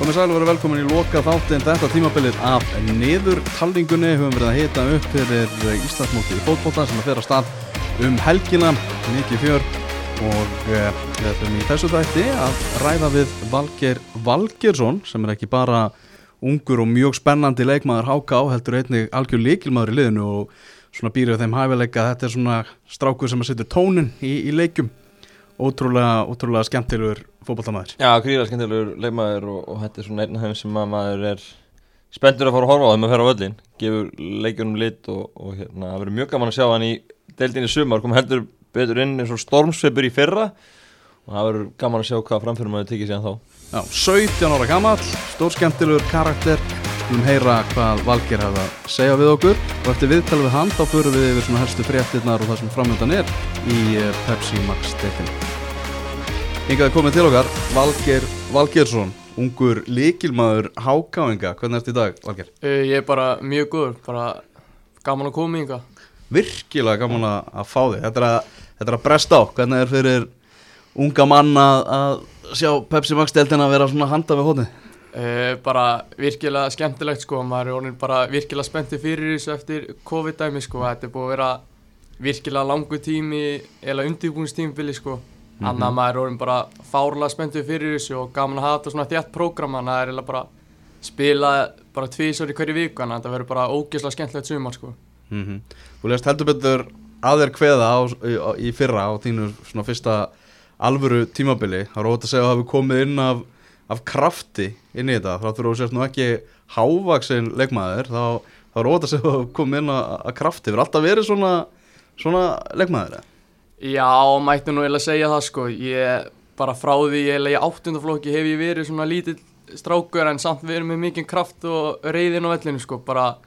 Komið sæl og verið velkomin í loka þáttinn. Þetta tímabilið af niðurtalningunni höfum verið að hita upp fyrir Íslandsmóti í fótbolta sem að fer að stað um helgina, mikið fjör og eh, við ætlum í þessu þætti að ræða við Valger Valgersson sem er ekki bara ungur og mjög spennandi leikmaður háká heldur einnig algjör líkilmaður í liðinu og svona býrið þeim hæfileika þetta er svona strákur sem að setja tónin í, í leikum ótrúlega, ótrúlega skemmtilegur fótballtamaður Já, gríðar skemmtilegur leikmaður og, og þetta er svona einn af þeim sem að maður er spenntur að fara að horfa á þeim að ferja á völlin gefur leikjunum lit og, og hérna, það verður mjög gaman að sjá hann í deildinni sumar. Kom heldur betur inn eins og stormsveipur í fyrra og það verður gaman að sjá hvað framfyrir maður tekið síðan þá. Já, 17 ára gammal, stór skemmtilegur karakter. Við höfum heyra hvað Valger hafa að segja við okkur. Og eftir viðtal við hann þá fyrir við yfir svona helstu fréttirnar og það sem framöndan er í eh, Pepsi Max stefin Yngaði komið til okkar Valger Valgersson, ungur líkilmaður hákáinga, hvernig ertu í dag Valger? Uh, Ég er bara mjög góður, bara gaman að koma í yngar. Virkilega gaman að, fá þig. Þetta er að, þetta er að bresta á, hvernig er fyrir unga mann að, sjá Pepsi Max deildina að vera svona handa við hótið? Uh, bara virkilega skemmtilegt sko, maður er orðin bara virkilega spenntið fyrir þessu eftir COVID-dæmi sko, þetta er búið að vera virkilega langu tími eða undirbúinstímfili sko, mm -hmm. að maður er orðin bara fárlega spenntið fyrir þessu og gaman að hafa þetta svona þjætt prógram, þannig að það er eiginlega bara spila bara tvísar í hverju viku, þannig að þetta verður bara ógeðslega skemmtilegt sumar sko. mm -hmm. Þú lest heldur betur að þér kveða á, í, í fyrra á þínu svona fyrsta alvöru tímabili, það er ótt að segja að hafi komið inn af af krafti inn í þetta þá þurfum við sérst nú ekki hávaksin leikmaður þá, þá er ótaf sem að koma inn að krafti, verður alltaf verið svona, svona leikmaður eða? Já, mættu nú eiginlega segja það sko. Ég bara frá því eiginlega í áttundaflokki hef ég verið svona lítill strákur en samt verið með mikinn kraft og reyðin á vellinu sko. Bara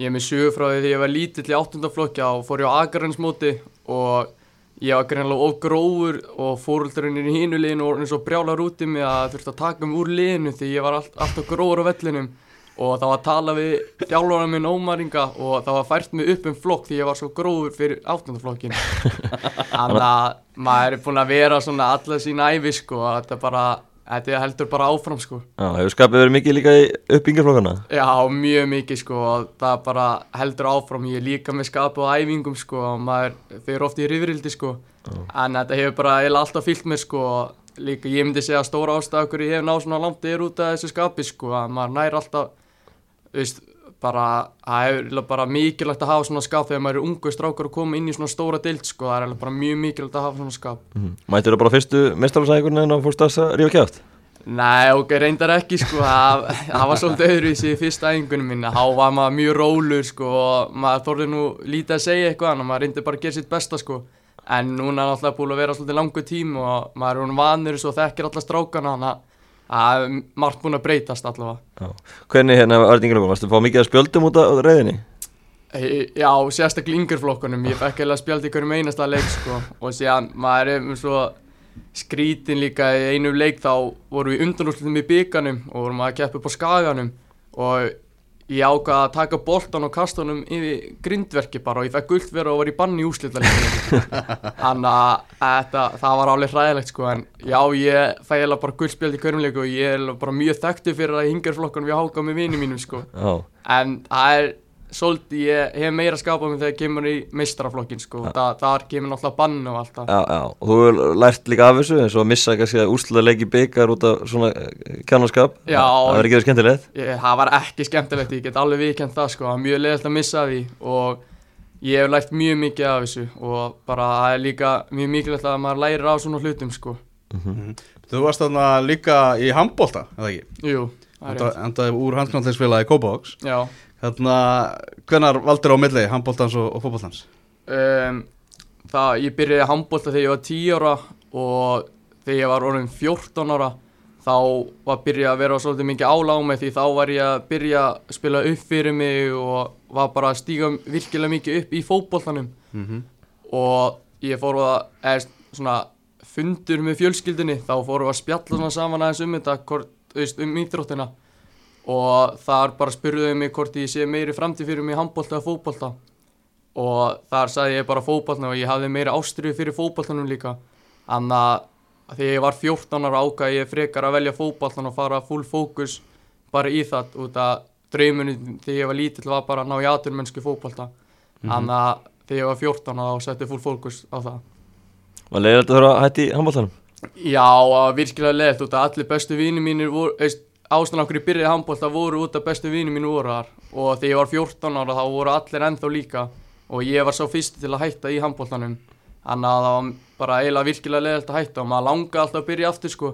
ég er með sögur frá því því ég var lítill í áttundaflokki og fór ég á Akarensmóti og ég var greinlega of grófur og fóröldurinn í hínu liðinu og eins og brjálar út í mig að þurfti að taka mig úr liðinu því ég var all, alltaf grófur á vellinum og það var að tala við þjálfurinn minn ómaringa og það var fært mig upp um flokk því ég var svo grófur fyrir áttundaflokkin þannig að maður er búin að vera svona alla sín æfi sko og þetta bara Þetta heldur bara áfram sko Já, hefur skapið verið mikið líka í uppbyggjaflokkana? Já, mjög mikið sko og það bara heldur áfram Ég er líka með skapið á æfingum sko og maður fyrir ofta í rifrildi sko Já. En þetta hefur bara alltaf fyllt með sko Líka ég myndi segja stóra ástæður ég hef náð svona langt yfir út af þessu skapið sko að maður nær alltaf, veist, bara það hefur bara mikilvægt að hafa svona skap þegar maður er ungu strákar að koma inn í svona stóra deilt sko, það er bara mjög mikilvægt að hafa svona skap mm -hmm. Mættir það bara fyrstu mestarhalsæðingurinn en þá fórst það að rífa kjátt? Nei, ok, reyndar ekki sko, það, það var svolítið öðruvísi í fyrsta æfingunum minna, þá var maður mjög rólur sko og maður þorði nú lítið að segja eitthvað en maður reyndi bara að gera sitt besta sko. En núna er alltaf búin að vera svolítið langu tím og maður er vanur og þekkir alla strákana þannig að Það er margt búin að breytast allavega Já. Hvernig hérna var Erðingarflokkum? Varstu að fá mikið að spjöldum út á reyðinni? Já, sérstaklega yngjurflokkunum Ég fekk eða spjöld í hverjum einasta leik sko. og síðan maður er um svo skrítin líka í einu leik þá vorum við undanúslutum í bygganum og vorum að keppa upp á skaganum og ég ákvaði að taka boltan og kasta honum yfir grindverki bara og ég fekk gullt vera og var í banni í úslitleikinu þannig að það var alveg hræðilegt sko en já ég fæ eða bara gullspjöld í körmleiku og ég er bara mjög þekktu fyrir að hingarflokkan við háka með vinið mínum sko oh. en það er svolítið ég hef meira skapað með þegar ég kemur í meistraflokkin sko, ja. Þa, þar kemur náttúrulega bann og allt það. Já, já, og þú hefur lært líka af þessu eins og að missa kannski að úrsluta leiki byggar út af svona eh, kjánarskap, já, það verður ekki verið skemmtilegt? Ég, það var ekki skemmtilegt, ég get alveg viðkjönd það sko, það var mjög leiðilegt að missa því og ég hef lært mjög mikið af þessu og bara það er líka mjög mikilvægt að maður lærir á svona hlutum sko. Mm -hmm. Þú varst þarna líka í handbólta, eða ekki? Jú, það er Endaði úr. Já. Hérna, hvernar valdur á milli, handbóltans og, og fókbóltans? Um, það, ég byrjaði handbólta þegar ég var 10 ára og þegar ég var orðin 14 ára þá var byrjað að vera svolítið mikið áláð með því þá var ég að byrja að spila upp fyrir mig og var bara að stíga virkilega mikið upp í fókbóltanum mm -hmm. og ég fór að, eða svona fundur með fjölskyldinni, þá fórum við að spjalla svona saman aðeins um þetta, um íþróttina og þar bara spurðuðu mig hvort ég sé meiri framtíð fyrir mig handbólta eða fókbólta og þar sagði ég bara fókbólta og ég hafði meiri ástriðu fyrir fókbóltanum líka. Þannig að því ég var 14 ára ákvað ég frekar að velja fótbollan og fara full fókus bara í það út að draumunum þegar ég var lítill var bara að ná í aturmennsku fótbolta. Þannig að þegar ég var 14 ára þá setti full fókus á það. Var leiðilegt að þurfa að hætti handbóltanum? Já, það var virkilega leiðt út að allir bestu vini mínir voru, veist, ástæðan okkur í byrjaði handbólta voru út að bestu vini mínir voru þar og þegar ég var 14 ára þá voru allir ennþá líka. Og ég var svo fyrst til að hætta í handbóltanum þannig að það var bara eiginlega virkilega leiðilt að hætta og maður langaði alltaf að byrja aftur sko.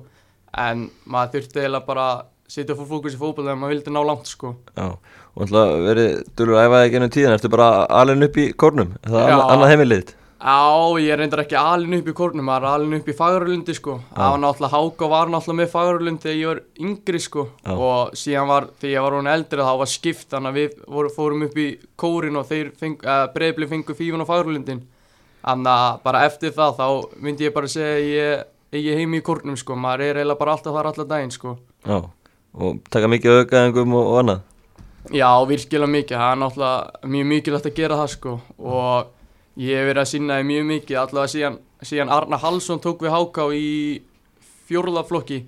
En maður þurfti eiginlega bara að sitja fór fókus í fótbolta ef maður vildi ná langt sko. Já, og alltaf verið dölur að æfa þig gennum tíðan, ertu bara alveg upp í kornum? Er Það annað, annað heimilið? Já, ég reyndar ekki alin upp í kórnum, maður er alin upp í Fagralundi sko. Það var náttúrulega Háka var náttúrulega með Fagralundi þegar ég var yngri sko. Já. Og síðan var, þegar ég var hún eldri þá var skipt, þannig að við voru, fórum upp í kórin og þeir feng, uh, breyðbli fengu fífun á Fagralundin. Þannig að bara eftir það þá myndi ég bara segja að ég eigi heimi í kórnum sko. Maður er eiginlega bara alltaf þar allan daginn sko. Já, og taka mikið aukaðingum og, og annað? Já, virkilega mikið, það er náttúrulega mjög mikilvægt að gera það sko og ég hef verið að sinna því mjög mikið allavega síðan, síðan Arna Hallsson tók við Háká í fjórðaflokki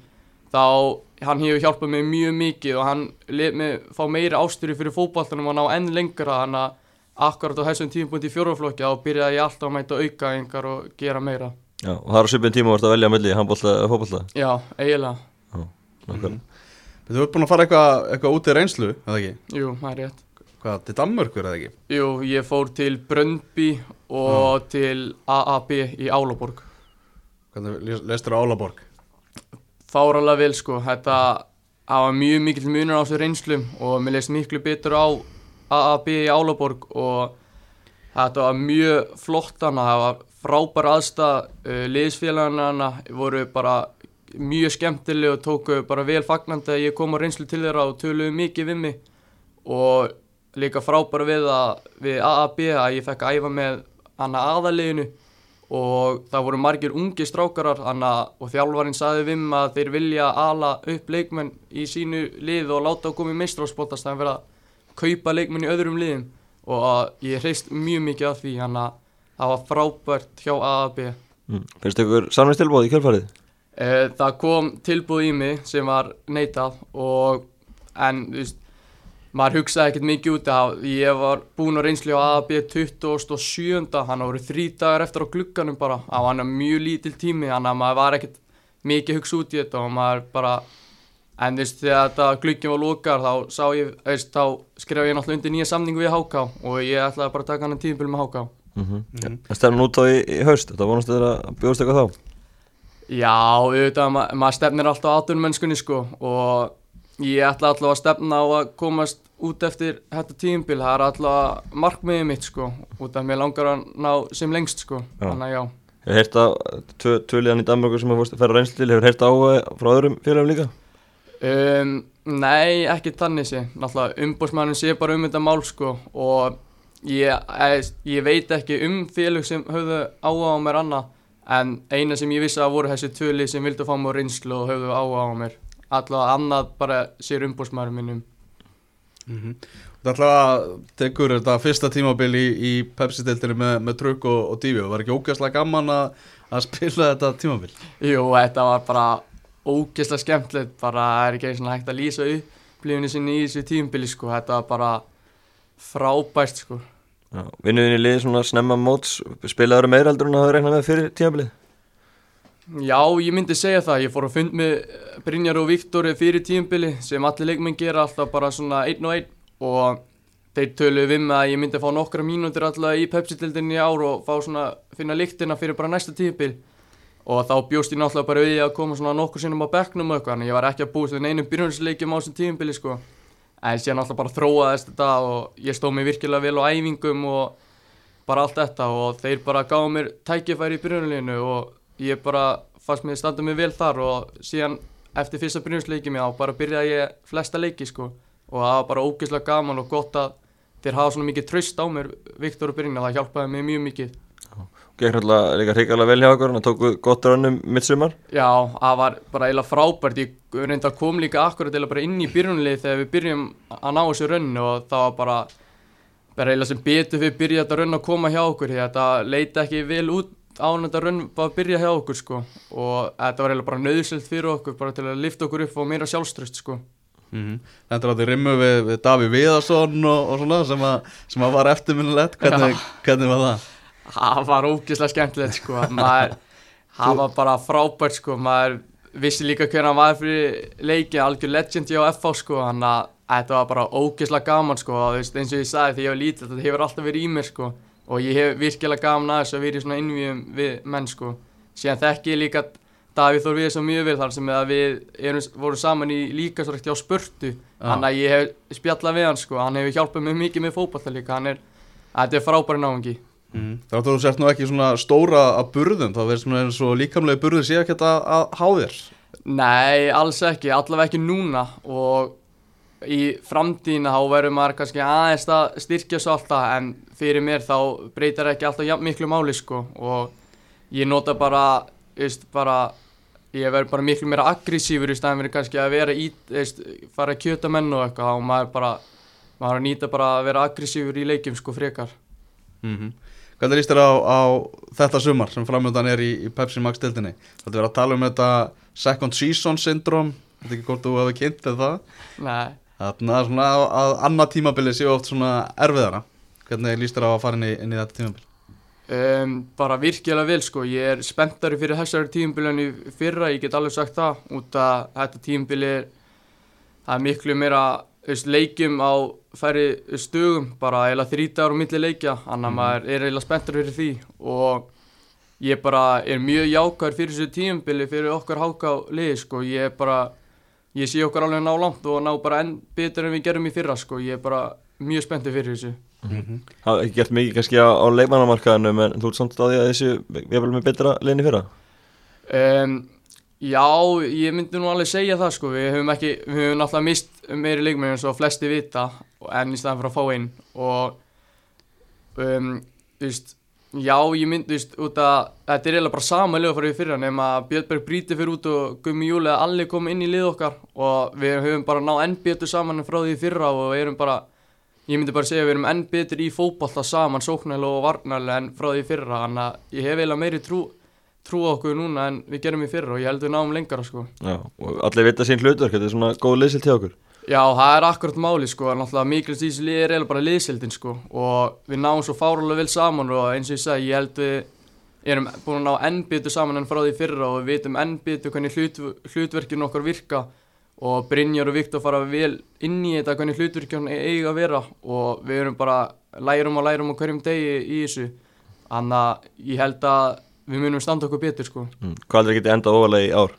þá hann hefur hjálpað mig mjög mikið og hann let mig fá meira ástyrju fyrir fótballtunum og ná enn lengra þannig að akkurat á þessum tímapunkti í fjórðaflokki þá byrjaði ég alltaf að mæta aukaðingar og gera meira Já, og það er á svipin tíma vart að velja að milli handbólta og fótbólta? Já, eiginlega, Já, nákvæmlega. Þú ert búin að fara eitthvað eitthva út í reynslu, eða ekki? jú, það er rétt Hvað, til Danmörkur, eða ekki? Jú, ég fór til Bröndby og til AAB í Álaborg. Hvernig leistur á Álaborg? fáralega vel sko. Þetta var mjög mikill munur á þessu reynslum og mér leist miklu betur á AAB í Álaborg og þetta var mjög flott hana, það var frábær aðstæð uh, liðsfélagana voru bara mjög skemmtileg og tóku bara vel fagnandi að ég kom á reynslu til þeirra og töluðu mikið við mig. Og líka frábær við að við AAB að ég fekk að æfa með hana aðaliðinu og það voru margir ungi strákarar hana, og þjálfarinn saði við mig að þeir vilja ala upp leikmenn í sínu lið og láta að koma í meistráspoltast það er verið að kaupa leikmenn í öðrum liðum og að ég hreist mjög mikið af því þannig að það var frábært hjá AAB Mm. Finnst ykkur samvinstilbóð í kjölfarið? Eh, Það kom tilbúð í mig sem var neitað og en þú veist, maður hugsaði ekkert mikið út af ég var búinn á reynslu á AAB 27. hann voru þrý dagar eftir á glugganum bara á hann er mjög lítil tími þannig að maður var ekkert mikið hugsa út í þetta og maður bara en þú veist þegar þetta gluggin var lokar þá sá ég, veist, þá skrifa ég náttúrulega undir nýja samningu við HK og ég ætlaði bara að taka hann tíðinbíl með HK Mm -hmm. Það stefnum út á í, í haust, þetta vonast þér að bjóðast eitthvað þá? Já, auðvitað, ma alltaf ég ætla alltaf að stefna á að komast út eftir þetta tímbil, það er alltaf markmiðið mitt sko, út af mér langar að ná sem lengst sko, Já. þannig að já. Hefur heyrt á tvö, tvö liðan í Danmarku sem hefur færa reynslu til, hefur heyrt á eh, frá öðrum félagum líka? Um, nei, ekki þannig sé, náttúrulega umbúrsmæðurinn sé bara um þetta mál sko og ég, ég, ég veit ekki um félög sem höfðu áhuga á mér annað en eina sem ég vissi að voru þessi tvöli sem vildu fá mér reynslu og höfðu áhuga á mér, allavega annað bara sér umbúrsmæðurinn minn um. Það ætla að tekur þetta fyrsta tímabil í, í Pepsi-deltinu með, með trukk og, og dífi og var ekki ógæslega gaman að, að spila þetta tímabil? Jú, þetta var bara ógeðslega skemmtilegt, bara það er ekki eins og hægt að lýsa upplifinu sinni í þessu tímbili sko, þetta var bara frábært sko. Vinnuðin í liði svona snemma móts, spilaður meira heldur en að hafa reiknað með fyrir tímabilið? Já, ég myndi segja það, ég fór að fund með Brynjar og Viktor fyrir tímbili sem allir leikmenn gera alltaf bara svona einn og einn. Og þeir töluðu við mig að ég myndi fá nokkra mínútur alltaf í Pepsi-dildinni í ár og fá svona, finna lyktina fyrir bara næsta tímbil og þá bjóst ég náttúrulega bara við að koma svona nokkur sinnum á bekknum og eitthvað, en ég var ekki að búast við neinum byrjunarleikjum á þessum tímbili sko. En síðan alltaf bara þróaðist þetta og ég stóð mig virkilega vel á æfingum og bara allt þetta. Og þeir bara gáðu mér tækifæri í byrjunarleginu og ég bara fannst mér standa mig vel þar og síðan eftir fyrsta byrjunarleiki mér þá bara byrjaði ég flesta leiki sko. Og það var bara ógeðslega gaman og gott að þeir hafa svona mikið tröst á mér Viktor og Brynja, það hjálpaði mér mjög mikið. Gekk náttúrulega líka hrikalega vel hjá okkur, hann tóku gott rannum mitt sumar. Já, það var bara eiginlega frábært, ég reynda að kom líka akkurat eiginlega bara inn í byrjunlið þegar við byrjum að ná þessu rönnu og það var bara, bara eiginlega sem betur við byrjaði þetta rönnu að koma hjá okkur að þetta leita ekki vel út án þetta raun bara að byrja hjá okkur sko. Og þetta var eiginlega bara nöðsöld fyrir okkur bara til að lifta okkur upp og meira sjálfströst sko. Mm Þetta er átti rimmu við, við Daví Viðarsson og, og svona sem, að, sem að var eftirminnilegt. Hvernig, hvernig var það? það var ógeðslega skemmtilegt sko. Maður, það var bara frábært sko. Maður vissi líka hvernig hann var fyrir leikin, algjör legend hjá FH sko. Þannig að þetta var bara ógeðslega gaman sko. Og veist eins og ég sagði þegar ég var lítill þetta hefur alltaf verið í mér sko og ég hef virkilega gaman að þess að vera í svona innvíum við menn sko. Síðan þekki ég líka Davíð Þór við svo mjög vel þar sem að við erum, vorum saman í líkasrækti á spurtu þannig að ég hef spjallað við hann sko. Hann hefur hjálpað mér mikið með fótballta líka. Hann er, þetta er frábæri náðungi Mm. Þá þú sért nú ekki svona stóra að burðum, þá verður svona eins og líkamlega burður sé ekki að, að há þér. Nei, alls ekki, allavega ekki núna. Og í framtíðina þá verður maður kannski aðeins að styrkja svo alltaf en fyrir mér þá breytar ekki alltaf jafn miklu máli sko og ég nota bara, veist, bara ég verður bara miklu meira aggressífur í staðin verður kannski að vera í, veist, fara að kjöta menn og eitthvað og maður bara, maður að nýta bara að vera aggressífur í leikjum sko frekar. Mm Hvernig líst þér á, á þetta sumar sem framöndan er í, í Pepsi Max dildinni? Þetta verður að tala um þetta second season syndrom, þetta er ekki hvort þú hefur kynnt eða það. Nei. Þannig að svona að, að annað tímabili séu oft svona erfiðara. Hvernig líst þér á að fara inn í, inn í þetta tímabili? Um, bara virkilega vel sko, ég er spenntari fyrir þessari tímabili en í fyrra, ég get alveg sagt það, út að þetta tímabili það er miklu meira veist, leikjum á færi stugum, bara eiginlega þrítaður og milli leikja, þannig að maður er eiginlega spenntur fyrir því og ég bara er mjög jákvæður fyrir þessu tímabili fyrir okkar háka liði sko, ég er bara, ég sé okkar alveg ná langt og ná bara enn betur en við gerum í fyrra sko, ég er bara mjög spenntur fyrir þessu. Það er ekki gert mikið kannski á, á leikmannamarkaðinu en þú ert samt á því að þessu við erum með betra leginni fyrra? Um, já, ég myndi nú alveg segja það sko, við höfum ekki, við höfum náttúrulega mist meiri leikmenn eins og flesti vita en í staðan fyrir að fá inn og um, þú veist, já, ég myndi, þú veist, út að þetta er eiginlega bara sama liða fyrir fyrra nema að Björnberg bríti fyrir út og Gummi Júli að allir kom inn í lið okkar og við höfum bara náð enn betur saman en frá því fyrra og við erum bara, ég myndi bara segja við erum enn betur í fótballta saman, sóknælu og varnælu en frá því fyrra, þannig að ég hef eiginlega meiri trú trú á okkur núna en við gerum í fyrra og ég held við náum lengra sko. Já, og allir vita sín hlutverk, þetta er svona góð leysilt hjá okkur Já, það er akkurat máli sko, en náttúrulega mikilvægt í þessu liði er eiginlega bara liðsildin sko. Og við náum svo fárulega vel saman og eins og ég segi, ég held við erum búin að ná enn betur saman enn frá því fyrra og við vitum enn betur hvernig hlut, hlutverkinu okkar virka. Og Brynjar og Viktor fara vel inn í þetta hvernig hlutverkinu eiga að vera. Og við erum bara lærum og lærum á hverjum degi í þessu. Þannig að ég held að við munum standa okkur betur sko. Mm. Hvað er getið endað ofalega í ár?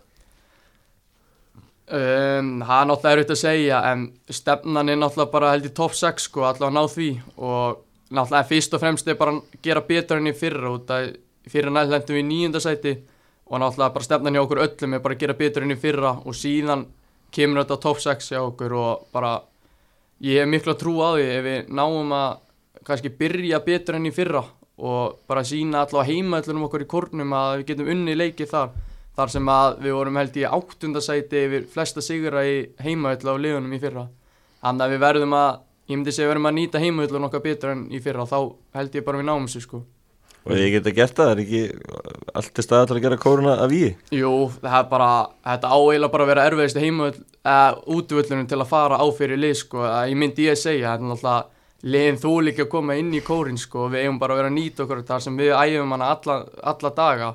Um, það er náttúrulega erfitt að segja en stefnan er náttúrulega bara held í top 6 sko, allavega ná því. Og náttúrulega fyrst og fremst er bara að gera betur enn í fyrra út að fyrra nætt lendum við í nýjundasæti og náttúrulega bara stefnan hjá okkur öllum er bara að gera betur enn í fyrra og síðan kemur þetta top 6 hjá okkur og bara ég hef miklu að trú á því ef við náum að kannski byrja betur enn í fyrra og bara sína allavega heimaðlunum okkur í kórnum að við getum unni leikið þar þar sem að við vorum held í áttundasæti yfir flesta sigra í heimaðlu á liðunum í fyrra. Þannig að við verðum að, ég myndi segja við verðum að nýta heimaðlunum okkar betur enn í fyrra. Þá held ég bara við náum þessu sko. Og ég geta gert það, er ekki allt til staða til að gera kóruna af í? Jú, það er bara, þetta áeila bara að vera erfiðist heimaðl, eða útvöllunum til að fara á fyrir lið sko, að ég myndi ég að segja, þetta er náttúrulega liðin þú líka að koma inn í kórin sko, við eigum bara að vera að nýta okkur þar sem við æfum hana alla, alla daga,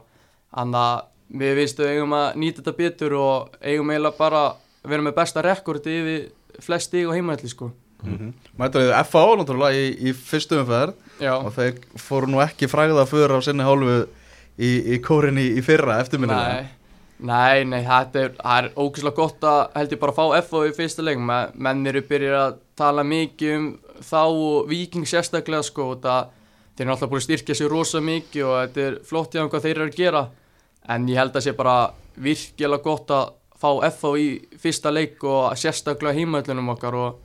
þannig að við viðstu eigum að nýta þetta betur og eigum eiginlega bara að vera með besta rekordi yfir flest stíg og heimaðli sko. Mm -hmm. Mætur þið FA náttúrulega í, í fyrstu umferð Já. og þeir fóru nú ekki fræða fyrir á sinni hálfu í, í kórin í, í fyrra eftirminnilega Nei, nei, nei, þetta er, það er ógeðslega gott að held ég bara að fá FO í fyrsta leik Men, menn eru byrjað að tala mikið um þá og viking sérstaklega sko það, þeir eru alltaf búin að styrkja sér rosa mikið og þetta er flott hjá um hvað þeir eru að gera en ég held að sé bara virkilega gott að fá FO í fyrsta leik og sérstaklega heimaðlunum okkar og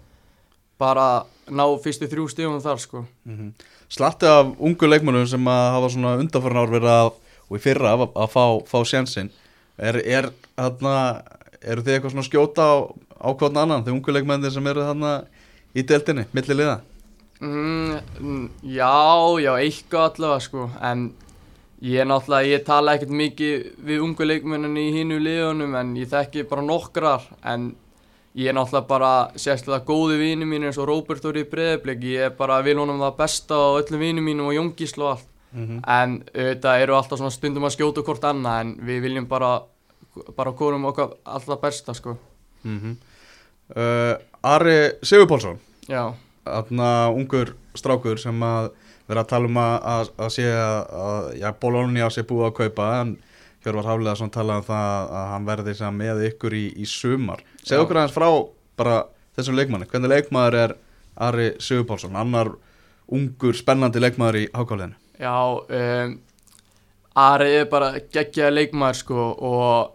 bara ná fyrstu þrjú stífum þar sko mm -hmm. Slatti af ungu leikmennum sem að hafa svona undanfæran ár verið að, og í fyrra að, að fá, fá sjansinn er, er, þarna, eru þið eitthvað svona skjóta á, á hvern annan, þið ungu leikmennir sem eru þarna í deltinni, millir liða? Mm, já, já, eitthvað allavega sko, en Ég er náttúrulega, ég tala ekkert mikið við ungu leikmenninni í hinu liðunum en ég þekki bara nokkrar en ég er náttúrulega bara sérstaklega góði vini mín eins og Róbert Óri Breðablik ég er bara vil honum það besta á öllum vini mínum og Jóngísl og allt. En auðvitað eru alltaf svona stundum að skjóta hvort annað en við viljum bara bara hvorum okkar alltaf besta sko. Mm uh, Ari Sigurpálsson. Já, Þarna ungur strákur sem að vera að tala um að, að, að sé að, já, Bologna sé búið að kaupa en Hjörvar Haflega svona talað um það að hann verði með ykkur í, í sumar. Segðu Já. okkur aðeins frá bara þessum leikmanni, hvernig leikmaður er Ari Sigurpálsson, annar ungur spennandi leikmaður í hákáliðinu já um, Ari er bara geggjaði leikmaður sko og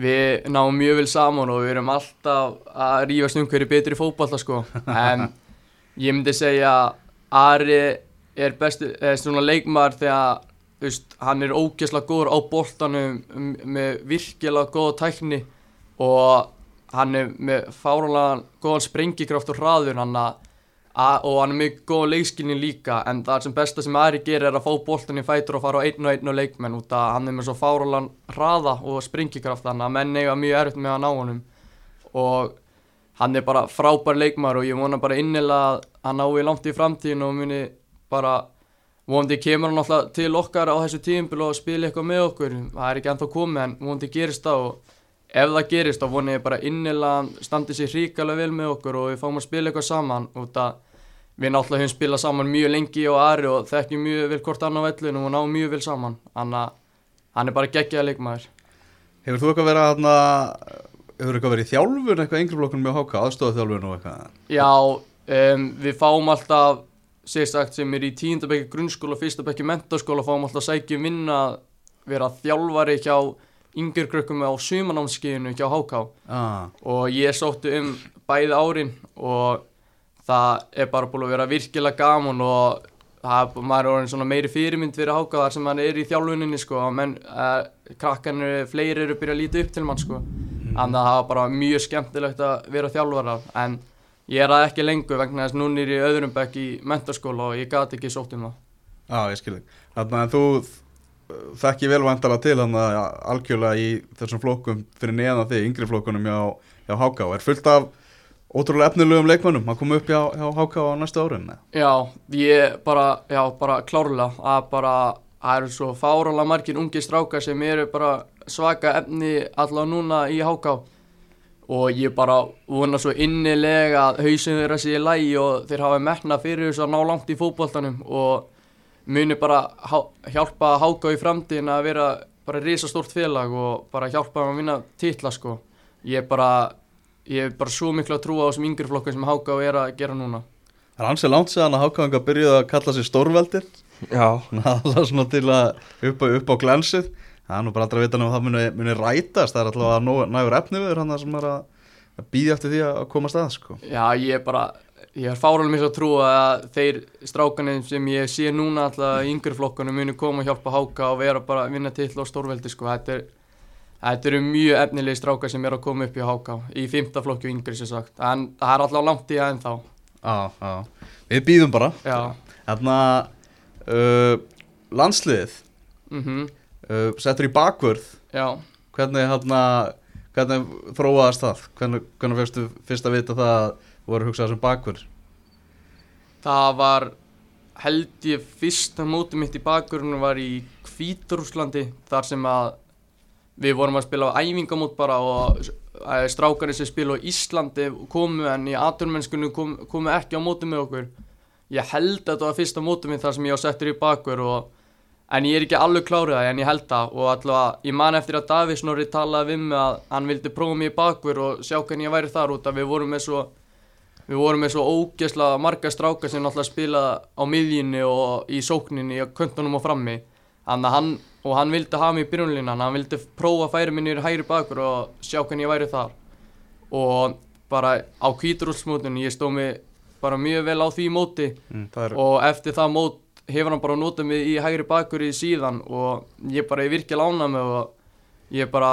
við náum mjög vel saman og við erum alltaf að rífast um hverju betri fótballta sko. En ég myndi segja að Ari er bestu, eða svona leikmaður þegar veist, hann er ógeðslega góður á boltanum um, með virkilega góða tækni og hann er með fáranlega góðan sprengikraft og hraður hann að og hann er mjög góð leikskilni líka en það sem besta sem Ari gerir er að fá boltan í fætur og fara á einn og einn og leikmenn út að hann er með svo fáralan hraða og springikraft þannig að menn eiga mjög erfitt með að ná honum. Og hann er bara frábær leikmaður og ég vona bara innilega að hann nái langt í framtíðin og muni bara vonandi kemur hann alltaf til okkar á þessu tímbil og spila eitthvað með okkur. Það er ekki ennþá komið en vonandi gerist það og ef það gerist þá vona ég bara innilega að hann standi sér hríkalega vel með okkur og við fáum að spila eitthvað saman. Út að við náttúrulega höfum spilað saman mjög lengi og Ari og þekkjum mjög vel hvort annar vellinu og náum mjög vel saman. Þannig að hann er bara geggjaða leikmaður. Hefur þú eitthvað verið að hefur eitthvað verið í þjálfun eitthvað yngri flokkun með háka, aðstofa þjálfun og eitthvað? Já, um, við fáum alltaf sérsagt sem er í tíundabekki grunnskóla og fyrstabekki mentaskóla fáum alltaf að sækja um vinna að vera þjálfari hjá yngjörgrökkum á sumanámskeiðinu hjá HK ah, og ég sótti um bæði árin og það er bara búin að vera virkilega gaman og það maður er orðin svona meiri fyrirmynd fyrir HK þar sem hann er í þjálfuninni sko. Menn, uh, krakkarnir fleiri eru byrjað að líta upp til mann sko. Þannig að það var bara mjög skemmtilegt að vera þjálfarar en ég er það ekki lengur vegna þess að núna er ég öðrum bekk í mentaskóla og ég gati ekki sótt um það Já, ég skil þig. Þannig að þú uh, þekki vel vantala til þannig að algjörlega í þessum flokkum fyrir neðan þig, yngri flokkunum hjá, hjá HK. Er fullt af ótrúlega efnilegum leikmönnum að koma upp hjá, hjá HK á næsta árin? eða? Já, ég bara, já, bara klárlega að bara, það eru svo fárálega margir ungi strákar sem eru bara svaka efni allavega núna í HK og ég bara vona svo innilega að hausinn þeirra sé í lægi og þeir hafa metna fyrir þess að ná langt í fótboltanum og muni bara hjálpa HK í framtíðin að vera bara risastórt félag og bara hjálpa þeim að vinna titla sko. Ég er bara, ég er bara svo miklu að trúa á þessum yngri flokkum sem HK er að gera núna. Það er ansið langt séðan að HK byrjuði að kalla sig stórveldir. Já, Það er svona til að upp, á- upp á glansið. Það er nú bara aldrei að vita nefnum að það muni, muni rætast. Það er alltaf að nóg, nægur efni við hann sem er að, að býði eftir því að koma stað, sko. Já, ég er bara, ég er fáralega miklu að trúa að þeir strákanir sem ég sé núna alltaf í yngri flokkunum muni koma og hjálpa háka og vera bara að vinna titla á stórveldi sko. Þetta, er, þetta eru mjög efnilegi strákar sem er að koma upp í háka í fymta flokki og yngri sem sagt. En það er alltaf langt í það ennþá. Já, já. Við býðum bara. Já, Þarna, uh, landsliðið, mhm, uh, settur í bakvörð. já. Hvernig, hérna, hvernig þróaðast það? Hvernig, hvernig fegstu fyrst að vita það að þú voru að hugsa þessum bakvörð? Það var, held ég, fyrsta móti mitt í bakgrunum var í Hvíturúslandi þar sem að við vorum að spila á æfingamót bara og eh, strákarnir sem spila á Íslandi komu en í aturmennskunum kom, komu ekki á móti með okkur. Ég held að þetta var fyrsta móti mitt þar sem ég var settur í bakgrun og en ég er ekki alveg klárið það en ég held það og allavega ég man eftir að Davís Norri talaði við mig að hann vildi prófa í bakgrun og sjá hvernig ég væri þar út að við vorum með svo Við vorum með svo ógeðslega marga strákar sem náttúrulega spila á miðjunni og í sókninni og köntunum og frammi. Að hann, og hann vildi hafa mig í byrjunlínan, hann vildi prófa að færa minni í hægri bakur og sjá hvernig ég væri þar. Og bara á kvíturúlsmótunni, ég stóð mig bara mjög vel á því móti Mm, og eftir það mót hefur hann bara notað mig í hægri bakur í síðan og ég bara er virkilega ánað með og ég er bara,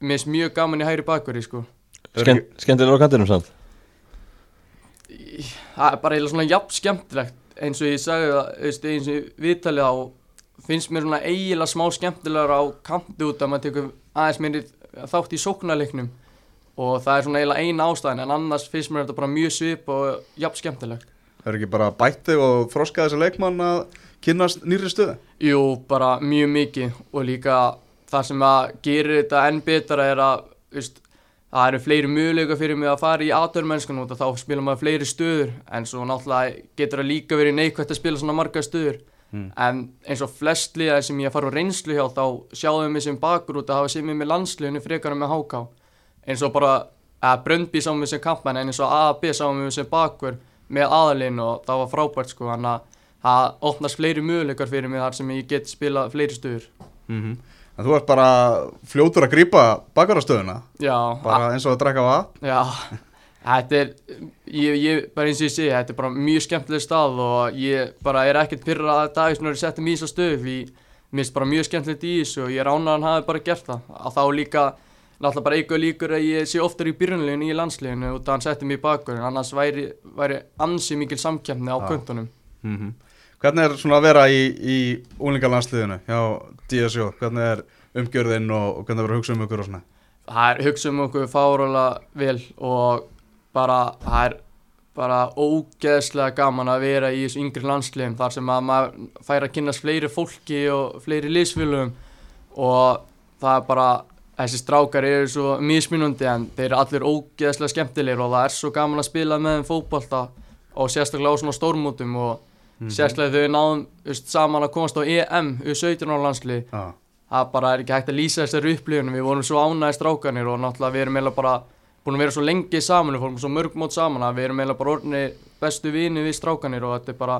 mér finnst mjög gaman í hægri bakur sko. Skemmt, skemmtilega á kantinum samt það er bara eiginlega svona jafn skemmtilegt eins og ég sagði það, veist, eins og viðtalið á finnst mér svona eiginlega smá skemmtilegar á kanti út að maður tekur aðeins meiri þátt í sóknarleiknum og það er svona eiginlega eina ástæðin en annars finnst mér þetta bara mjög svip og jafn skemmtilegt er ekki bara bætti og þroska þessi leikmann að kynnast nýri stöðu? Jú, bara mjög mikið og líka það sem að gerir þetta enn betra er að veist, það eru fleiri möguleika fyrir mig að fara í aðdörmennskun og þá spila maður fleiri stöður. En svo náttúrulega getur það líka verið neikvægt að spila svona marga stöður. Mm. en eins og flest liða sem ég fara á reynslu hjá þá sjáum við sem bakur út að hafa sem ég með landsliðinu frekar en með HK eins og bara að Bröndby sáum við sem kampmenn en eins og AB sáum við sem bakur með aðalinn og það var frábært sko þannig að það opnast fleiri möguleikar fyrir mig þar sem ég get spila fleiri stöður. Mm En þú ert bara fljótur að grípa bakarastöðuna? Já, bara eins og að drekka vatn? Já, þetta er, ég, ég, bara eins og ég segi, þetta er bara mjög skemmtileg stað og ég bara er ekkert pyrra að dag sem er sett um í þessu stöð því mér finnst bara mjög skemmtilegt í þessu og ég er ánað að hann hafi bara gert það. Að þá líka, náttúrulega bara eitthvað líkur að ég sé oftar í byrjunleginu í landsleginu og það hann setti mig í bakur en annars væri, væri ansi mikil samkjæmni á kvöntunum. mm Hvernig er svona að vera í, í úlingalandsliðinu hjá DSO? Hvernig er umgjörðin og, og hvernig er að hugsa um ykkur og svona? Það er hugsa um okkur fárálega vel og bara, það er bara ógeðslega gaman að vera í þessu yngri landsliðum þar sem að maður fær að kynast fleiri fólki og fleiri liðsfélögum og það er bara, þessi strákar eru svo mismunandi en þeir eru allir ógeðslega skemmtilegir og það er svo gaman að spila með þeim fótbolta og sérstaklega á svona stórmótum og sérstaklega þegar við náðum veist, saman að komast á EM við 17 ára landslið Já, það bara er ekki hægt að lýsa þessari upplifunum við vorum svo ánæði strákanir og náttúrulega við erum eiginlega bara búin að vera svo lengi saman. Við fórum svo mörg mót saman að við erum eiginlega bara orðinni bestu vini við strákanir og þetta er bara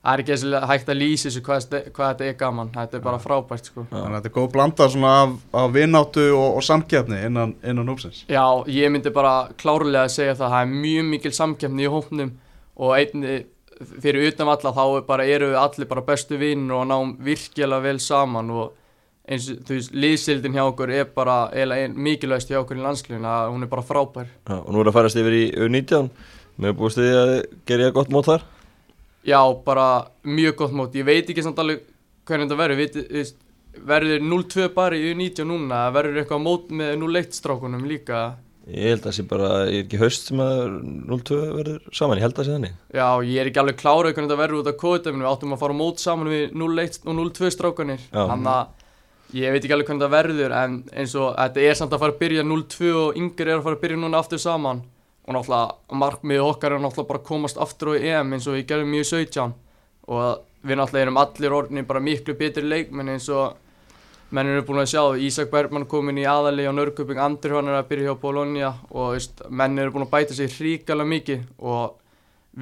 það er ekki þessi hægt að lýsa þessu hvað, hvað þetta er gaman. Þetta er bara frábært sko. Þannig að þetta er góð blanda svona af, af vinnáttu og, og samkeppni innan, innan hópsins. Já, ég myndi bara klárlega að segja það. Það er mjög mikil samkeppni í hópnum og einni fyrir utan alla þá er bara, eru við allir bara bestu vinnur og náum virkilega vel saman og eins og þú veist, liðsildin hjá okkur er bara mikilvægst hjá okkur í landsliðin að hún er bara frábær. Já, og nú er að færast yfir í U19 Mér er búið að gera ég gott mót þar Já, bara mjög gott mót, ég veit ekki samt alveg hvernig þetta verður, verður 0-2 bara í U19 núna, verður eitthvað mót með 0-1 strákunum líka? Ég held að það sé bara, ég er ekki haust sem að 0-2 verður saman, ég held að það sé þannig. Já, ég er ekki alveg klárað hvernig þetta verður út af kóðdæminu, við áttum að fara mót saman við 0-1 og 0-2 strákanir Já. Þannig að ég veit ekki alveg hvernig þetta verður en eins og þetta er samt að fara að byrja 0-2 og yngir er að fara að byrja núna aftur saman og náttúrulega markmiðið okkar er náttúrulega bara að komast aftur á EM eins og við gerðum í 17 og við náttúrulega erum allir orðinni bara miklu betri leikmenn eins og menn eru búin að sjá. Ísak Bergmann komin í aðali á Nörguping, Andri hann er að byrja hjá Bologna. Og veist, menn eru búin að bæta sig hrikalega mikið. Og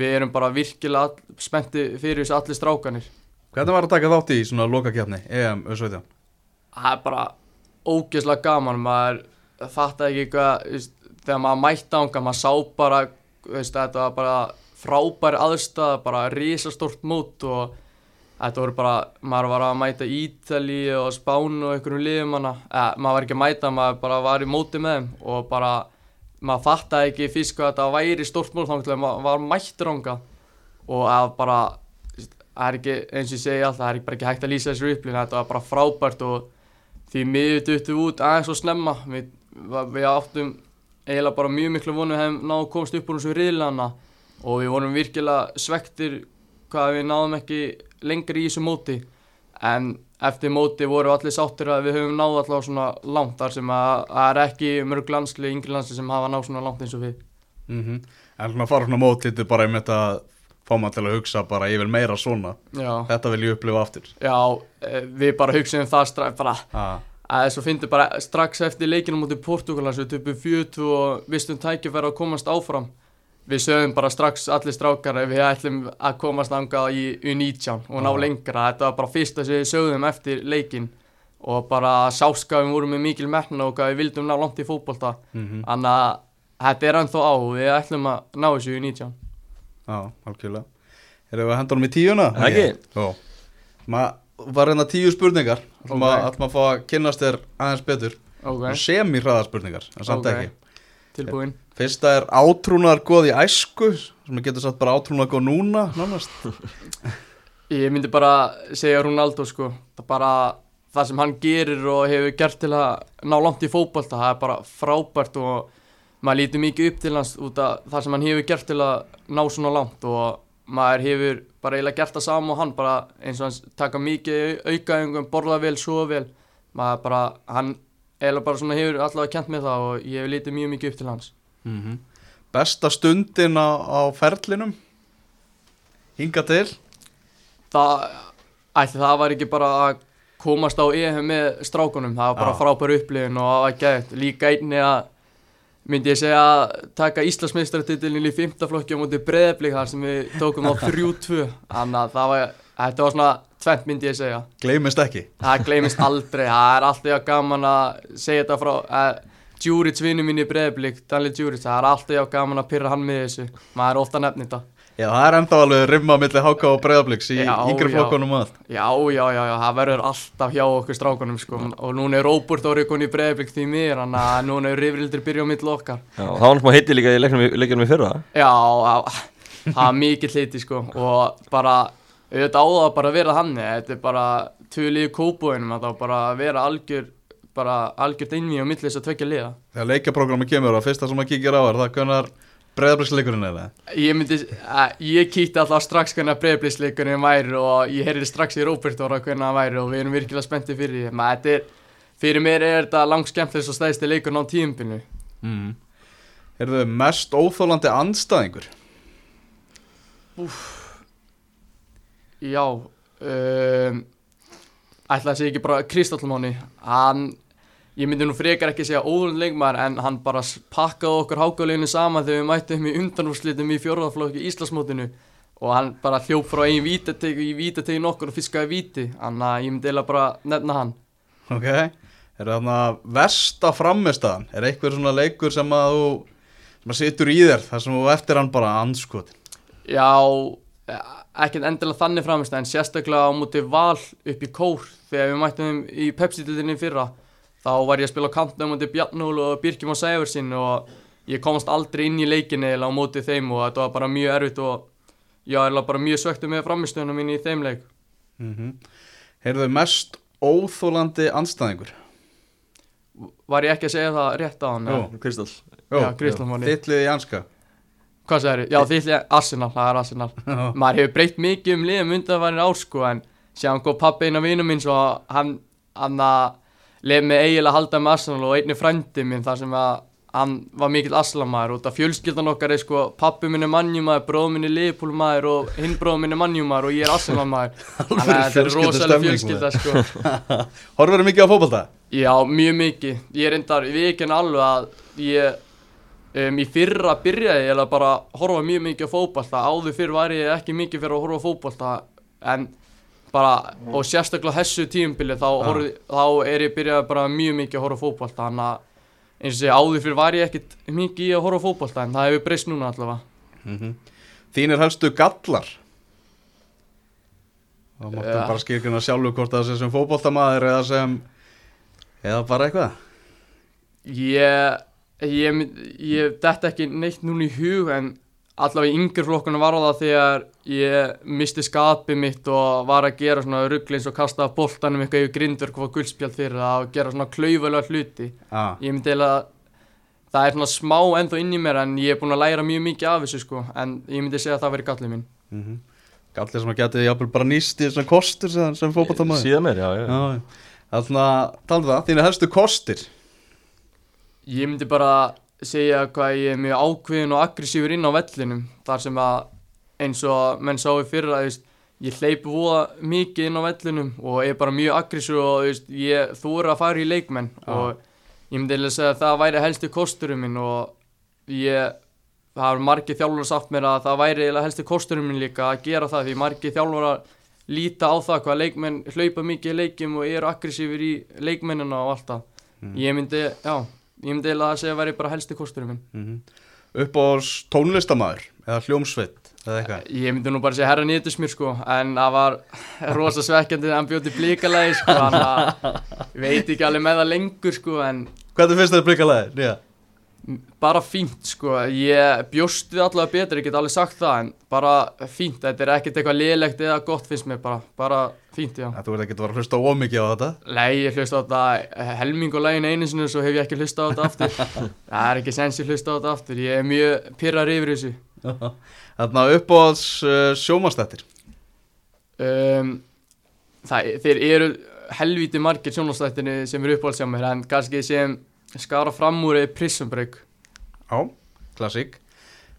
við erum bara virkilega spennti fyrir þessu allir strákanir Hvernig var að taka þátt í svona lokakefni EM U17? það er bara ógeðslega gaman. Maður fatta ekki hvað þegar maður mætti ánga maður sá bara veist, þetta var bara frábæri aðstæða bara risastórt mót og þetta voru bara maður var að mæta Ítali og Spánu og liðum hana. Eh, maður var ekki að mæta, maður bara var í móti með þeim og bara maður fattaði ekki fyrst hvað þetta væri stórt mót þá maður var mættur ánga og að bara það er ekki, eins og ég segi alltaf, það er ekki hægt að lýsa þessu upplýn þetta var bara frábært og því miður duttum við út aðeins og snemma. Við, við áttum eiginlega bara mjög miklu vonu hefum náðu að komast upp úr þessu riðlana og við vorum virkilega svektir hvað við náðum ekki lengri í þessu móti. En eftir móti voru allir sáttir að við höfum náðu allavega svona langt þar sem að það er ekki mörg landsli, yngri landsli sem hafa náð svona langt eins og við. Mm En svona að fara svona mót lítið bara um þetta fá maður til að hugsa bara ég vil meira svona. Já, Þetta vil ég upplifa aftur. Já eh, við bara hugsaðum það strax bara ah. Að þess að fyndi bara strax eftir leikinu mútið Portugal þessu töpu 40 og vistum tækifæri að komast áfram. Við sögum bara strax allir strákar að við ætlum að komast angað í U19 og ná lengra. Þetta var bara fyrsta sem við sögðum eftir leikin og bara við vorum með mikil metna og hvað við vildum ná langt í fótbolta. Mm þannig að þetta er ennþá á og við ætlum að ná þessu í U19 Já, algjörlega. Erum við að henda honum í tíuna? Ekki. Maður var reyna tíu spurningar Ætlum Ok. að, ætlum að fá að kynnast þér aðeins betur. Ok, Semi-hraða spurningar, en samt Ok. ekki. Tilbúin. Fyrsta er átrúnar góð í æsku sem getur satt bara átrúnar góð núna nánast. Ég myndi bara segja Ronaldo sko. Það bara það sem hann gerir og hefur gert til að ná langt í fótbolta það er bara frábært og maður lítur mikið upp til hans út af það sem hann hefur gert til að ná svona langt og maður hefur bara eiginlega gert það saman og hann bara eins og hans taka mikið aukaðingum, borða vel, svo vel. Maður bara, hann eiginlega bara svona hefur allavega kent með það og ég hef lítið mjög mikið upp til hans. Besta stundin á, á ferlinum? Hinga til? Það, ætli það var ekki bara að komast á EM með strákunum, það var bara frábær upplifun og það var gætt, líka einni að myndi ég segja að taka Íslandsmeistaratitilin í fymtaflokki á móti breðablík þar sem við tókum á 3-2 þannig að það var, þetta var svona tvent myndi ég segja, Gleimist ekki. Það gleymist aldrei. Það er alltaf gaman að segja þetta frá Djúrits vinnu mín í breðablík Danli Djúrits, það er alltaf gaman að pyrra hann með þessu, maður er ofta nefnir þetta Já, það er enda alveg rimma milli háka og breyðabliks í Já, yngri já. flokkunum og allt. Já, já, já, já, það verður alltaf hjá okkur strákunum sko. Og núna er Róbert árið koni í breiðbygg því mér þannig að núna er rifrildur byrja á milli okkar. Já, það var náttúrulega heiti líka í leiknum, í- leiknum í fyrra. Já, já, það er mikill heiti sko. Og bara, auðvitað á það bara að vera þannig þetta er bara í kópúinum þetta á bara að vera algjör bara algjört einví á milli þess að tvekja liða. Þegar leikjaprogrammi kemur og fyrsta sem maður kíkir á er það hvernar breyðabliksleikurinn er það Ég myndi, að, ég kíkti alltaf strax hvernig að breiðblísleikurinn væri og ég heyrði strax í Róbert ára hvernig hann væri og við erum virkilega spenntið fyrir því. Maður þetta er, fyrir mér er þetta langt skemmtilegst og stæðsti leikurinn á tíumpinu mm. Heyrðu, mest óþólandi andstæðingur? Já um, ætla að segja ekki bara Kristallmáni hann, ég myndi nú frekar ekki segja óðurinn leikmaður en hann bara pakkaði okkur hákáleginu saman þegar við mættum í undanúrslitum í fjórðaflokki Íslandsmótinu. Og hann bara hljóp frá einn vítategu í vítategu nokkur og fiskaði víti. Þannig að ég myndi eiginlega bara nefna hann. Ok. Er það versta frammistaðan? Er eitthvað svona leikur sem að þú sem að situr í þér þar sem þú eftir hann bara anskot Já, ekkert endilega þannig framist en sérstaklega á móti val upp í kór þegar við mættum í Pepsi-dildinni í fyrra þá var ég að spila á kantna á móti Bjarnól og Birkjum og Sæfursinn og ég komast aldrei inn í leikinni eða á móti þeim og þetta var bara mjög erfitt og ég var bara mjög svektu með framistöðunum mín í þeim leik mm -hmm. Heyrðu, mest óþólandi andstæðingur Var ég ekki að segja það rétt á hann? Jú. Kristall Já, Kristján Máni. Þittlið í anska Hvað segir ég? Já, því Arsenal, það er Arsenal maður hefur breytt mikið um liðum undanværin ár sko en séðan kom pappi einn af vinum minn svo hann hann að leið mig eiginlega að halda með Arsenal og einni frændi minn þar sem að hann var mikill Arsenal-maður út af fjölskyldan okkar er sko pappi minn er mannjumæður, bróð minn er Liverpool-maður og hinn bróð minn er mannjumæður og ég er Arsenal-maður þannig að þetta er rosalega fjölskylda sko Horfur mikið á fótbolta? Já, mjög mikið. Ég er reyndar, við ekki alveg að ég um, í fyrra byrjaði ég eiginlega bara að horfa mjög mikið á fótbolta. Áður fyrr var ég ekki mikið fyrir að horfa á fótbolta en bara, og sérstaklega þessu tíumbili þá, Já. horfði, þá er ég byrjaði bara mjög mikið að horfa á fótbolta. Þannig að eins og segja, áður fyrr var ég ekkit mikið í að horfa á fótbolta en það hefur breyst núna allavega. Mm Þínir helstu gallar og máttu Ja. bara skilgjuna sjálfu hvort það sé sem fótboltamaður eða sem eða bara eitthvað Ég, ég, ég detta ekki neitt núna í hug en allavega í yngri flokkunum var á það þegar ég misti skapið mitt og var að gera svona rugglins og kasta boltanum eitthvað yfir grindverk og fá guldspjald fyrir það og gera svona klaufalega hluti. ah. Ég myndi eiginlega, það er svona smá ennþá inn í mér en ég er búinn að læra mjög mikið af þessu sko en ég myndi segja að það veri gallið minn. mm Gallir sem að geti jafnvel bara nýst í svona kostur sem, sem fótboltamaður Síðan mér, já, já, Já, Þannig að tala um það, þínir helstu kostir Ég myndi bara segja hvað ég er mjög ákveðin og aggressífur inn á vellinum þar sem að eins og menn sáu fyrra þú veist, ég hleypi voða mikið inn á vellinum og er bara mjög aggressífur og ég þóra að fara í leikmenn Já. og ég myndi eiginlega segja að það væri helsti kosturum minn og ég það har margir þjálfur sagt mér að það væri helsti kosturum minn líka að gera það því margir þjálfur að líta á það hvað leikmenn hlaupa mikið í leikjum og eru aggressífur í leikmennina og allt það Mhm. ég myndi, já, ég myndi að segja að væri bara helsti kosturum minn mm Upp á tónlistamæður eða hljómsveit Ég myndi nú bara segja herra nýttismjör sko en það var rosa svekkjandi hann bjóti blíkalagi sko hann að veit ekki alveg með það lengur sko en Hvernig finnst þetta blikalæðir? Já. Bara fínt sko, ég bjóst við allavega betur, ég get alveg sagt það en bara fínt, þetta er ekkert eitthvað lélegt eða gott finnst mér bara, bara fínt já. Að Þú veit ekki að vera að hlusta ómikið á þetta Nei, ég hlusta á þetta eh, helming og lægin einu sinni svo hef ég ekki hlusta á þetta aftur. þessu. Þarna uppáhalds uh, sjómanstættir Um, það, þeir eru helvíti margir sjónastættinni sem eru uppáhalds hjá mér en kannski sem skara fram úr er Prison Break. Já, klassík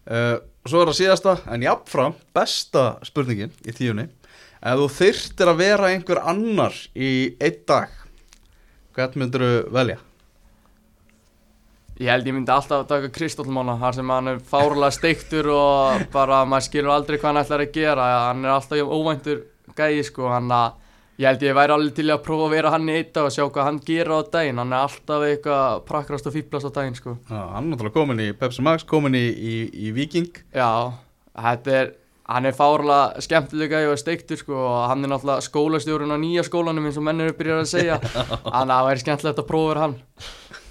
uh, Svo er það síðasta en jáfnfram besta spurningin í tíunni Ef þú þyrftir að vera einhver annar í einn dag Hvern myndir þú velja? Ég held ég myndi alltaf að taka Kristóllmána þar sem hann er fárlega steiktur og bara maður skilur aldrei hvað hann ætlar að gera. Hann er alltaf óvæntur gæði sko hann að ég held ég væri alveg til að prófa að vera hann í eitt dag og sjá hvað hann gera á daginn. Hann er alltaf eitthvað prakrast og fýblast á daginn sko. Já, hann er náttúrulega komin í Pepsi Max, komin í, í, í Viking. Já, þetta er hann er fárlega skemmtilega og steiktur sko og hann er náttúrulega skólastjórun á nýja skólanum eins og menn eru byrjað að segja. Þannig að það væri skemmtilegt að prófa hann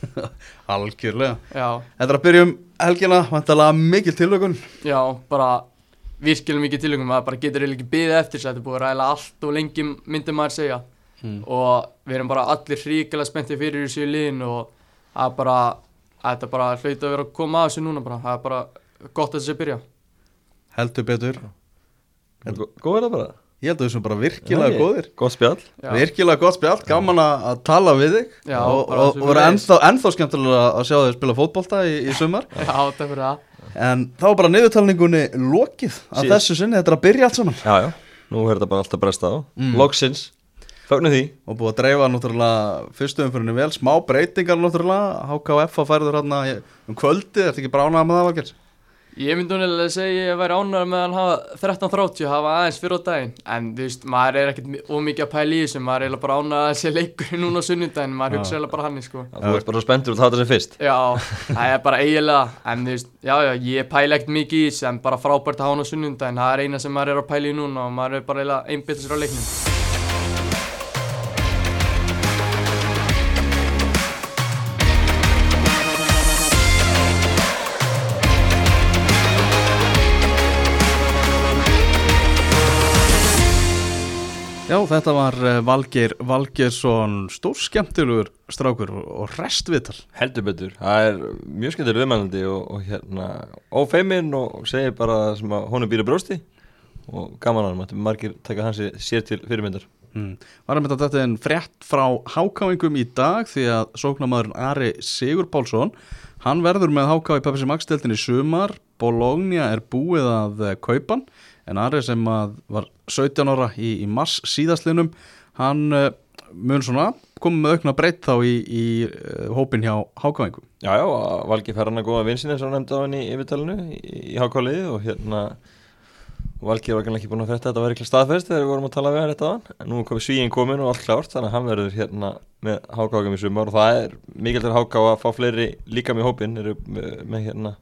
Algjörlega. Já, Þetta er að byrja um helgina, vantalega mikil tilökun já, bara virkilega mikið tilöngum, maður bara getur eiginlega ekki byggðið eftir þess að þetta er búið að ræla allt og lengi myndi maður segja. Hmm. og við erum bara allir hríkilega spenntið fyrir þessu í liðin og það er bara, þetta er bara hlaut að vera að koma að þessu núna bara, það er bara gott að þessu byrja. Heldur betur. Góð er það bara Ég held að þessum bara virkilega Nei, góðir. Gott spjall. Já, Virkilega gott spjall, gaman að tala við þig. Já, og, og, og sömuleiðis. ennþá, ennþá skemmtilega að sjá þig spila fótbolta í, í sumar. Já takk fyrir það. En þá er bara niðurtalningunni lokið að Síðan. þessu sinni, þetta er að byrja allt saman. Já, já. Nú er þetta bara alltaf bresta á. Mm. Loksins. Fögnum því. Og búið að dreifa náttúrulega fyrstu umfyrinni vel, smá breytingar náttúrulega. HKF að færður hérna í- um kvöldi, ertu ekki bránað með það? Ég myndi núnilega að segja að ég væri ánægður með að hann hafa 13.30 hafa aðeins fyrir á daginn. En þú veist, maður er ekkert ómikið að pæla í þessu. Maður er eiginlega bara ánægður að sé leikur núna á sunnudaginn, maður hugsa eiginlega bara hann sko. Þú ert bara spenntur að það sem fyrst. Já, það er bara eiginlega en þú veist, já já, ég pæla ekkert mikið í þessu en bara frábært að hafa hann á sunnudaginn. Það er eina sem maður er að pæla í núna og maður er bara eiginlega einbytta sér á leiknum Já, þetta var eh, Valgeir Valgeirsson, stór skemmtilegur strákur og, restvital Heldur betur. Það er mjög skemmtileg viðmælandi og, og hérna Ófeiminn og segir bara sem að honum býr í brósti Og gaman hann margir taka hans sér til fyrirmyndar. Mm. Var að mynda þetta en frétt frá hákáingum í dag því að sóknamaðurinn Ari Sigur Pálsson hann verður með háká í Pepsi Max deltin í sumar. Bologna er búið að kaupa hann en Ari sem að var 17 ára í, í mars síðastlinum hann uh, mun svona komið með aukna breytt þá í, í uh, hópin hjá hákáingum Já, já, Valgi fær hann að góða vinsin eins og hann nefndi á hann í yfirtalinu í, hákáliði og hérna Valgi var ekki búin að að þetta var ekki staðfest þegar við vorum að tala við hann þetta á hann en nú komið svíinn komin og allt klárt þannig að hann verður hérna með hákákum í sumar og það er mikilvægt háká að fá fleiri líka með hópin eru með, með hérna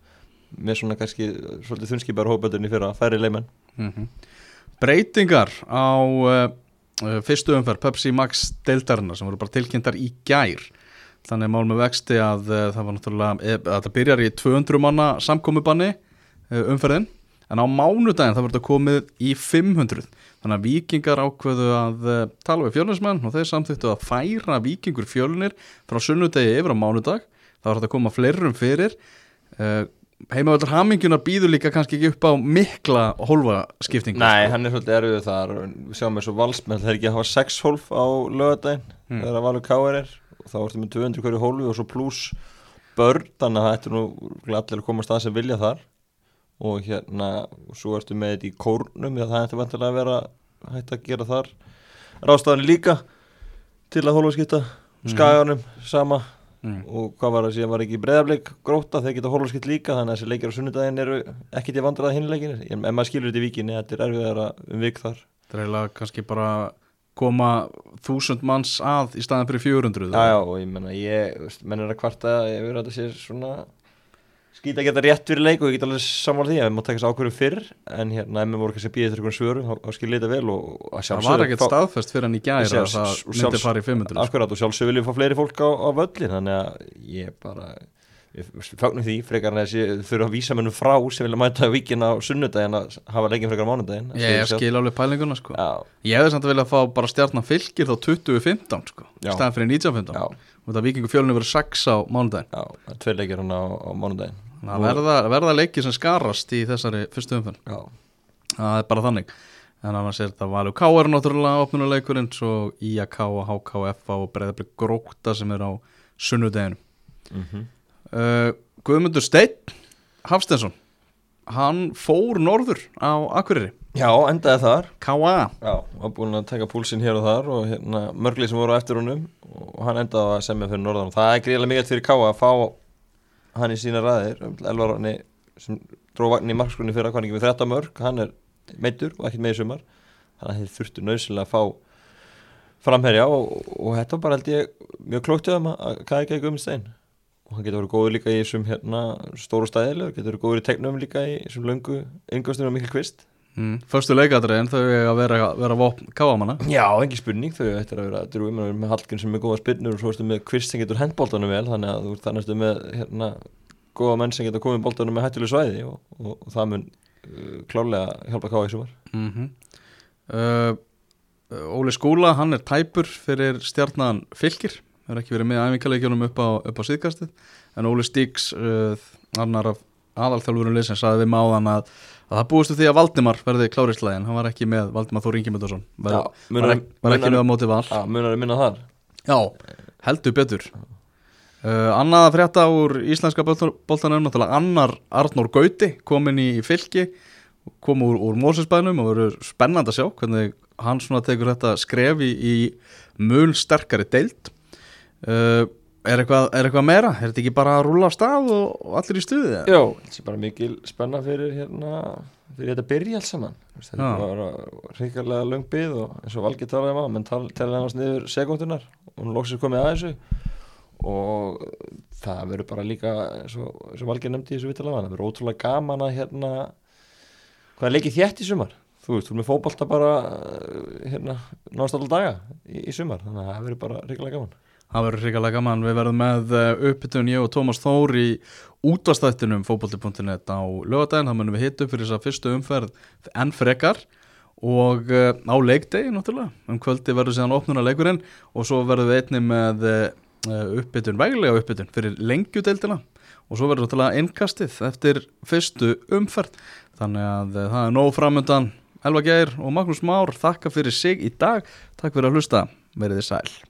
með svona kannski svolítið þunskipar hópöldurinn í fyrra færi leimenn mm Breytingar á uh, fyrstu umferð Pepsi Max deildarinnar sem voru bara tilkynntar í gær. Þannig mál með vexti að uh, það var náttúrulega að það byrjar í 200 manna samkomubanni uh, umferðin. En á mánudaginn það verður komið í 500 þannig að vikingar ákveðu að tala við fjölunismenn og þeir samþýttu að færa vikingur fjölunir frá sunnudegi yfir á mánudag. Það var þetta að koma fleirum fyrir heimavöldur hamingunar býður líka kannski ekki upp á mikla hólfaskiptingu Nei, sko. hann er svolítið erfið þar við sjáum eins og valsmenn það er ekki hafa 6 hólf á lögadaginn Mm. þegar að valur káir er. Og þá ertu með 200 hverju hólfi og svo pluss börn, þannig að þetta er nú allir að koma að sem vilja þar. Og hérna, og svo ertu með þetta í kórnum, það ætti vantilega að vera hægt að gera þar. Rástaðan líka til að hólfaskipta. Skaganum, sama mm. og hvað var það síðan? Var ekki breyðarbleik gróta þeir geta hólfaskipt líka þannig að þessi leikir á sunnudaginn eru ekkit ég vandrað hinleikin en maður skilur þetta í víkinni, þetta er erfiðara um vik þar. Það er eiginlega kannski bara koma þúsund manns að í staðan fyrir 400 Já, já, og ég menna, ég, veist, menn er að kvarta yfir að þetta sé svona skýta að geta rétt fyrir leik og ég get alveg sammála því að við má taka þessu ákvörðum fyrr en hérna, ef við voru kannski að eftir einhvern svörum þá, þá skil ég þetta vel og að það sjálfsögðu var ekkert staðfest fyrir hann í Sjálfs- að það myndi fara í 500 sko. Akkurat og sjálfsög viljum fá fleiri fólk á, á völlin þannig að ég bara fagnum því frekar en þessi þurfa að vísa mennum frá sem vilja mæta víkin á sunnudaginn að hafa leikin frekar á mánudaginn Ég skil alveg pælinguna sko. Já, Ég hefði samt að vilja fá bara stjarnan fylgir þá 2015 sko Já. staðan fyrir 1915 já, og það vikingu fjölunni verið 6 á mánudaginn. Já, það tveir leikir hann á, á mánudaginn Það verða, verða leiki sem skarast í þessari fyrstu umfenn Það er bara þannig. En annars er þetta Valur K er náttúrulega opnuleikurinn svo IAK og HKF og breyðablik gróta sem er á sunnudeginu mhm. Uh, Guðmundur Steinn Hafstensson Hann fór norður á Akureyri. Já, endaði þar. K.A. Já, var búin að taka púlsinn hér og þar og hérna, mörglið sem voru á eftir honum og hann endaði að semja fyrir norðan. Það er gríðilega mikilvægt fyrir Káa að fá hann í sína ræðir Elvarani sem dró vagnin í markskunni fyrir að hann ekki með 13 mörg hann er meittur og ekkert með í sumar. Þannig að þeir þurftu nöðsynlega að fá framherja og, og þetta bara held ég mjög klókt um að hvað ekki um stein. Og hann getur verið góður líka í þessum hérna, stóru stæðileg, getur verið góður í tegnum líka í þessum löngu yngostunum mikil kvist mm, Föstu leikadriðin þau að vera, vera vopn K.A.manna Já, engin spurning, þau ættir að vera drúið með, Hallgrim sem er góða spinnur og svo erstu með Kvist sem getur hendbóltanum vel þannig að þú ert þannig erstu með hérna, góða menn sem getur komið bóltanum með hættuleg svæði og, og, og það mun uh, klárlega hjálpa káa í sumar. Mm uh, Óli Skúla, hann er tæpur fyrir stjarnan fylgir hefur ekki verið með æfingarleikjunum upp á, á síðkastið. En Óli Stíks uh, annar af aðalþjálfurum að, að það búistu því að Valdimar verði klárislega en hann var ekki með Valdimar Þór Ingemyndarsson var, Já, var, ekki- ekki með á móti val. Já, munar er minna þar. Já, heldur betur. Uh, Annað að frétta úr íslenska náttúrulega annar Arnór Gauti komin í fylki kom úr, úr Mósesbænum og verður spennand að sjá hvernig hann svona tekur þetta skref í, í mun sterkari deild. Uh, er, eitthvað, er eitthvað meira? Er þetta ekki bara að rúla á stað og, allir í stuði? Já, þetta er bara mikil spenna fyrir hérna fyrir þetta að byrja alls saman. Þetta var ríkarlega löng bið og eins og Valgi talaði um á menn talaði hans niður sekundunar og hún loksist komið að þessu. Og það verður bara líka eins og, eins og Valgi nefndi í þessu vitalaga það verður ótrúlega gaman að hérna hvað er leikið þétt í sumar? Þú veist, þú er með fótbolta bara eh, hérna, náðast allar daga í, í sumar þannig að það verður bara ríkarlega gaman Það verður hrikalega gaman, við verðum með uh, uppbytun ég og Tómas Þór í útastættinum fótbolti.net á lögadaginn, það munum við hitta upp fyrir þess að fyrstu umferð enn frekar. Og uh, á leikdegi náttúrulega, um kvöldi verður síðan opnuna leikurinn og svo verðum við einni með uh, uppbytun, veglega uppbytun fyrir lengjudeildina. Og svo verður náttúrulega innkastið eftir fyrstu umferð. Þannig að það er nóg framöndan Elva Geir og Magnús Már þakka fyrir sig í dag, takk fyrir að hlusta, verið þið sæl